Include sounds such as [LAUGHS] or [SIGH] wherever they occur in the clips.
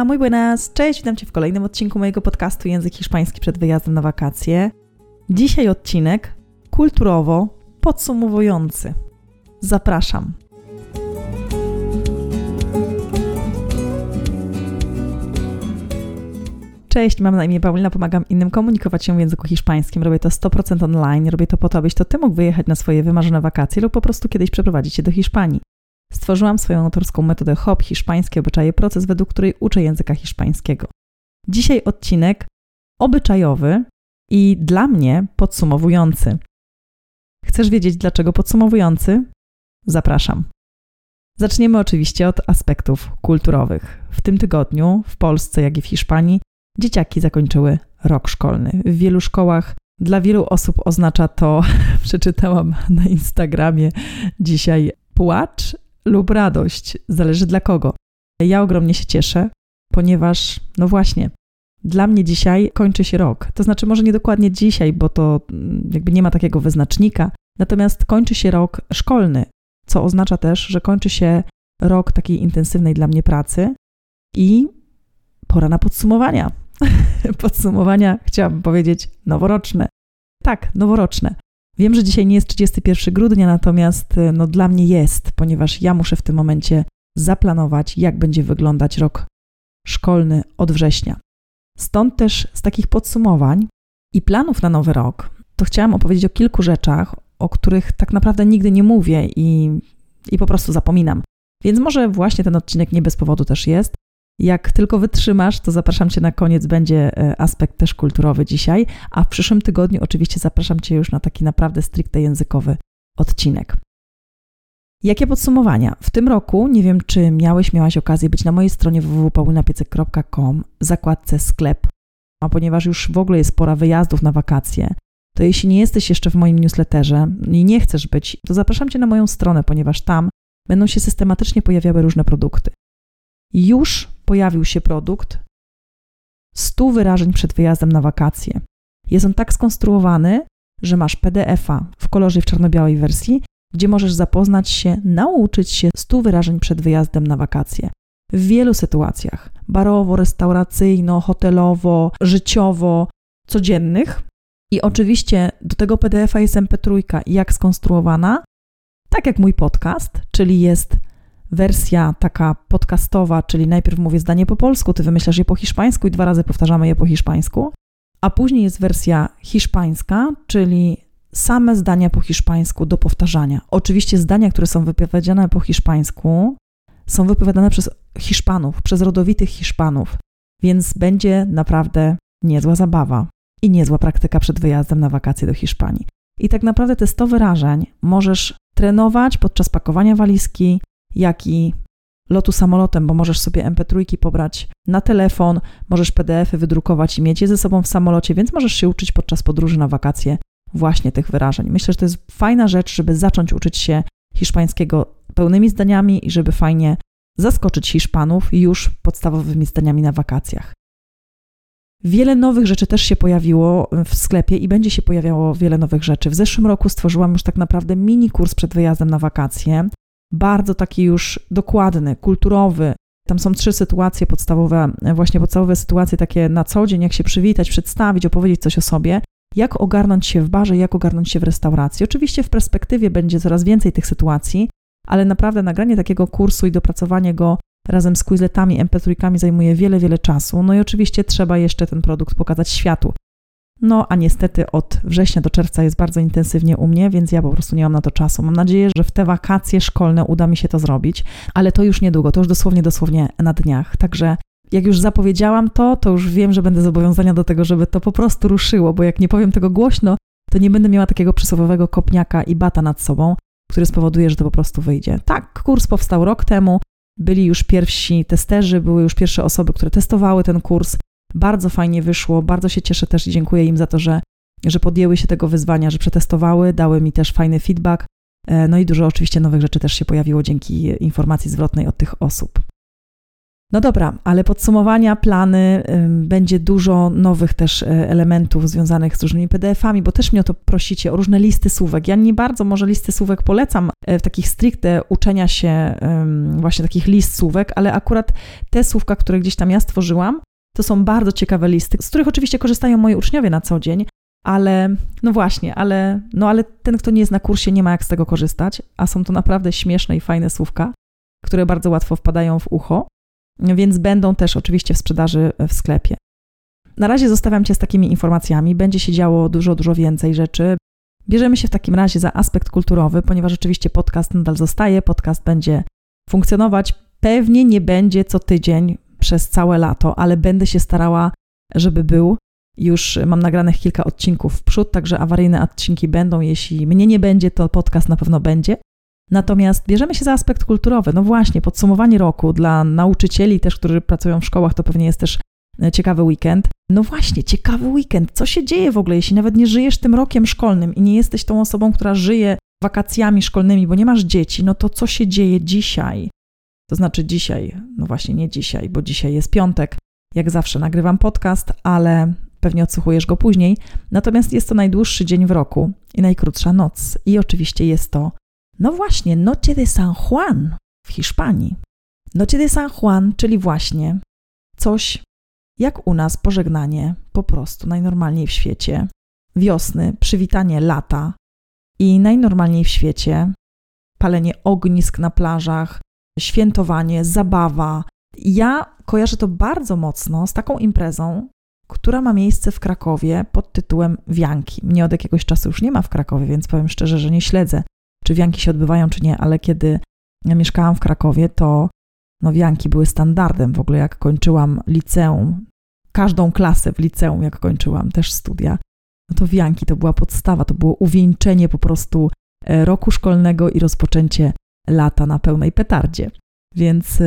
Hola, muy buenas, cześć, witam Cię w kolejnym odcinku mojego podcastu Język Hiszpański przed wyjazdem na wakacje. Dzisiaj odcinek kulturowo podsumowujący. Zapraszam. Cześć, mam na imię Paulina, pomagam innym komunikować się w języku hiszpańskim. Robię to 100% online, robię to po to, abyś to Ty mógł wyjechać na swoje wymarzone wakacje lub po prostu kiedyś przeprowadzić się do Hiszpanii. Stworzyłam swoją autorską metodę HOP, hiszpańskie obyczaje, proces, według której uczę języka hiszpańskiego. Dzisiaj odcinek obyczajowy i dla mnie podsumowujący. Chcesz wiedzieć, dlaczego podsumowujący? Zapraszam. Zaczniemy oczywiście od aspektów kulturowych. W tym tygodniu w Polsce, jak i w Hiszpanii, dzieciaki zakończyły rok szkolny. W wielu szkołach dla wielu osób oznacza to, [LAUGHS] przeczytałam na Instagramie dzisiaj, płacz lub radość, zależy dla kogo. Ja ogromnie się cieszę, ponieważ, no właśnie, dla mnie dzisiaj kończy się rok. To znaczy, może nie dokładnie dzisiaj, bo to mm, jakby nie ma takiego wyznacznika, natomiast kończy się rok szkolny, co oznacza też, że kończy się rok takiej intensywnej dla mnie pracy i pora na podsumowania. [LAUGHS] podsumowania, chciałabym powiedzieć, noworoczne. Tak, noworoczne. Wiem, że dzisiaj nie jest 31 grudnia, natomiast y, no, dla mnie jest, ponieważ ja muszę w tym momencie zaplanować, jak będzie wyglądać rok szkolny od września. Stąd też z takich podsumowań i planów na nowy rok, to chciałam opowiedzieć o kilku rzeczach, o których tak naprawdę nigdy nie mówię i, i po prostu zapominam. Więc może właśnie ten odcinek nie bez powodu też jest, jak tylko wytrzymasz, to zapraszam Cię na koniec, będzie e, aspekt też kulturowy dzisiaj, a w przyszłym tygodniu oczywiście zapraszam Cię już na taki naprawdę stricte językowy odcinek. Jakie podsumowania? W tym roku, nie wiem czy miałeś, miałaś okazję być na mojej stronie www.paulinapiecek.com w zakładce sklep, a ponieważ już w ogóle jest pora wyjazdów na wakacje, to jeśli nie jesteś jeszcze w moim newsletterze i nie chcesz być, to zapraszam Cię na moją stronę, ponieważ tam będą się systematycznie pojawiały różne produkty. Już pojawił się produkt 100 wyrażeń przed wyjazdem na wakacje. Jest on tak skonstruowany, że masz PDF-a w kolorze w czarno-białej wersji, gdzie możesz zapoznać się, nauczyć się 100 wyrażeń przed wyjazdem na wakacje. W wielu sytuacjach barowo, restauracyjno, hotelowo, życiowo, codziennych. I oczywiście do tego PDF-a jest MP3 jak skonstruowana, tak jak mój podcast, czyli jest wersja taka podcastowa, czyli najpierw mówię zdanie po polsku, ty wymyślasz je po hiszpańsku i dwa razy powtarzamy je po hiszpańsku, a później jest wersja hiszpańska, czyli same zdania po hiszpańsku do powtarzania. Oczywiście zdania, które są wypowiedziane po hiszpańsku, są wypowiadane przez Hiszpanów, przez rodowitych Hiszpanów, więc będzie naprawdę niezła zabawa i niezła praktyka przed wyjazdem na wakacje do Hiszpanii. I tak naprawdę te 100 wyrażeń możesz trenować podczas pakowania walizki, jak i lotu samolotem, bo możesz sobie MP3 pobrać na telefon, możesz PDF-y wydrukować i mieć je ze sobą w samolocie, więc możesz się uczyć podczas podróży na wakacje właśnie tych wyrażeń. Myślę, że to jest fajna rzecz, żeby zacząć uczyć się hiszpańskiego pełnymi zdaniami i żeby fajnie zaskoczyć Hiszpanów już podstawowymi zdaniami na wakacjach. Wiele nowych rzeczy też się pojawiło w sklepie i będzie się pojawiało wiele nowych rzeczy. W zeszłym roku stworzyłam już tak naprawdę mini kurs przed wyjazdem na wakacje bardzo taki już dokładny, kulturowy. Tam są trzy sytuacje podstawowe, właśnie podstawowe sytuacje takie na co dzień, jak się przywitać, przedstawić, opowiedzieć coś o sobie, jak ogarnąć się w barze, jak ogarnąć się w restauracji. Oczywiście w perspektywie będzie coraz więcej tych sytuacji, ale naprawdę nagranie takiego kursu i dopracowanie go razem z quizletami, mp3 zajmuje wiele, wiele czasu. No i oczywiście trzeba jeszcze ten produkt pokazać światu. No a niestety od września do czerwca jest bardzo intensywnie u mnie, więc ja po prostu nie mam na to czasu. Mam nadzieję, że w te wakacje szkolne uda mi się to zrobić, ale to już niedługo, to już dosłownie, dosłownie na dniach. Także jak już zapowiedziałam to, to już wiem, że będę zobowiązana do tego, żeby to po prostu ruszyło, bo jak nie powiem tego głośno, to nie będę miała takiego przysłowiowego kopniaka i bata nad sobą, który spowoduje, że to po prostu wyjdzie. Tak, kurs powstał rok temu, byli już pierwsi testerzy, były już pierwsze osoby, które testowały ten kurs. Bardzo fajnie wyszło, bardzo się cieszę też i dziękuję im za to, że, że podjęły się tego wyzwania, że przetestowały, dały mi też fajny feedback. E, no i dużo oczywiście nowych rzeczy też się pojawiło dzięki informacji zwrotnej od tych osób. No dobra, ale podsumowania, plany, będzie dużo nowych też e, elementów związanych z różnymi PDF-ami, bo też mnie o to prosicie, o różne listy słówek. Ja nie bardzo może listy słówek polecam e, w takich stricte uczenia się właśnie takich list słówek, ale akurat te słówka, które gdzieś tam ja stworzyłam, to są bardzo ciekawe listy, z których oczywiście korzystają moi uczniowie na co dzień, ale no właśnie, ale, no ale ten, kto nie jest na kursie, nie ma jak z tego korzystać, a są to naprawdę śmieszne i fajne słówka, które bardzo łatwo wpadają w ucho więc będą też oczywiście w sprzedaży w sklepie. Na razie zostawiam Cię z takimi informacjami. Będzie się działo dużo, dużo więcej rzeczy. Bierzemy się w takim razie za aspekt kulturowy, ponieważ oczywiście podcast nadal zostaje, podcast będzie funkcjonować. Pewnie nie będzie co tydzień przez całe lato, ale będę się starała, żeby był. Już mam nagranych kilka odcinków w przód, także awaryjne odcinki będą. Jeśli mnie nie będzie, to podcast na pewno będzie. Natomiast bierzemy się za aspekt kulturowy. No właśnie, podsumowanie roku dla nauczycieli też, którzy pracują w szkołach, to pewnie jest też e, ciekawy weekend. No właśnie, ciekawy weekend. Co się dzieje w ogóle, jeśli nawet nie żyjesz tym rokiem szkolnym i nie jesteś tą osobą, która żyje wakacjami szkolnymi, bo nie masz dzieci, no to co się dzieje dzisiaj? To znaczy dzisiaj, no właśnie nie dzisiaj, bo dzisiaj jest piątek. Jak zawsze nagrywam podcast, ale pewnie odsłuchujesz go później. Natomiast jest to najdłuższy dzień w roku i najkrótsza noc. I oczywiście jest to no właśnie, Noche de San Juan w Hiszpanii. Noche de San Juan, czyli właśnie coś jak u nas pożegnanie po prostu najnormalniej w świecie wiosny, przywitanie lata i najnormalniej w świecie palenie ognisk na plażach, świętowanie, zabawa. Ja kojarzę to bardzo mocno z taką imprezą, która ma miejsce w Krakowie pod tytułem Wianki. Mnie od jakiegoś czasu już nie ma w Krakowie, więc powiem szczerze, że nie śledzę czy wianki się odbywają, czy nie, ale kiedy ja mieszkałam w Krakowie, to no, wianki były standardem. W ogóle jak kończyłam liceum, każdą klasę w liceum, jak kończyłam też studia, no to wianki to była podstawa, to było uwieńczenie po prostu e, roku szkolnego i rozpoczęcie lata na pełnej petardzie. Więc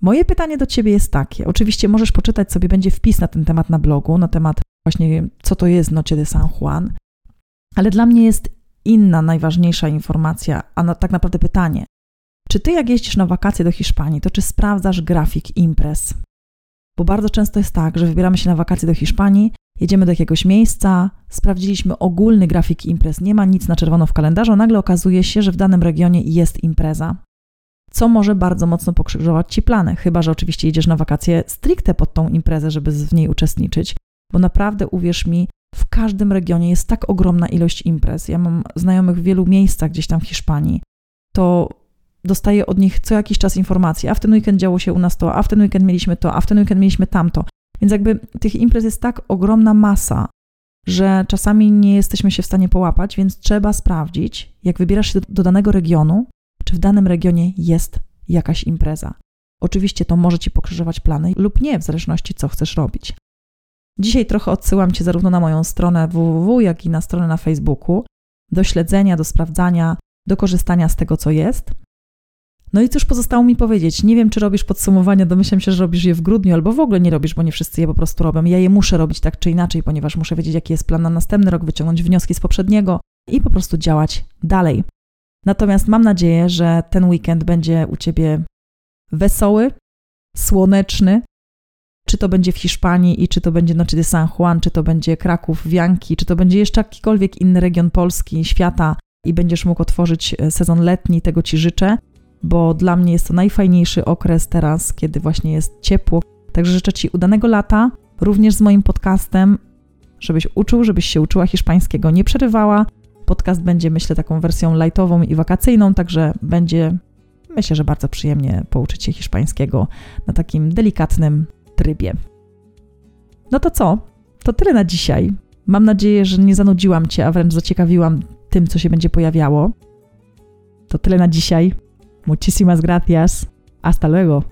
moje pytanie do Ciebie jest takie. Oczywiście możesz poczytać sobie, będzie wpis na ten temat na blogu, na temat właśnie co to jest Noche de San Juan, ale dla mnie jest inna najważniejsza informacja, a na, tak naprawdę pytanie. Czy ty, jak jeździsz na wakacje do Hiszpanii, to czy sprawdzasz grafik imprez? Bo bardzo często jest tak, że wybieramy się na wakacje do Hiszpanii, jedziemy do jakiegoś miejsca, sprawdziliśmy ogólny grafik imprez, nie ma nic na czerwono w kalendarzu, nagle okazuje się, że w danym regionie jest impreza. Co może bardzo mocno pokrzyżować ci plany, chyba że oczywiście jedziesz na wakacje stricte pod tą imprezę, żeby w niej uczestniczyć. Bo naprawdę uwierz mi, w każdym regionie jest tak ogromna ilość imprez. Ja mam znajomych w wielu miejscach gdzieś tam w Hiszpanii. To dostaję od nich co jakiś czas informacje, a w ten weekend działo się u nas to, a w ten weekend mieliśmy to, a w ten weekend mieliśmy tamto. Więc jakby tych imprez jest tak ogromna masa, że czasami nie jesteśmy się w stanie połapać, więc trzeba sprawdzić, jak wybierasz się do, do danego regionu, czy w danym regionie jest jakaś impreza. Oczywiście to może ci pokrzyżować plany lub nie, w zależności co chcesz robić. Dzisiaj trochę odsyłam Cię zarówno na moją stronę www, jak i na stronę na Facebooku do śledzenia, do sprawdzania, do korzystania z tego, co jest. No i cóż pozostało mi powiedzieć? Nie wiem, czy robisz podsumowania, domyślam się, że robisz je w grudniu, albo w ogóle nie robisz, bo nie wszyscy je po prostu robią. Ja je muszę robić tak czy inaczej, ponieważ muszę wiedzieć, jaki jest plan na następny rok, wyciągnąć wnioski z poprzedniego i po prostu działać dalej. Natomiast mam nadzieję, że ten weekend będzie u Ciebie wesoły, słoneczny, czy to będzie w Hiszpanii i czy to będzie Noche de San Juan, czy to będzie Kraków, Wianki, czy to będzie jeszcze jakikolwiek inny region Polski, świata i będziesz mógł otworzyć e, sezon letni, tego Ci życzę, bo dla mnie jest to najfajniejszy okres teraz, kiedy właśnie jest ciepło. Także życzę Ci udanego lata, również z moim podcastem, żebyś uczył, żebyś się uczyła hiszpańskiego, nie przerywała. Podcast będzie, myślę, taką wersją lightową i wakacyjną, także będzie, myślę, że bardzo przyjemnie pouczyć się hiszpańskiego na takim delikatnym trybie. No to co? To tyle na dzisiaj. Mam nadzieję, że nie zanudziłam Cię, a wręcz zaciekawiłam tym, co się będzie pojawiało. To tyle na dzisiaj. Muchísimas gracias. Hasta luego.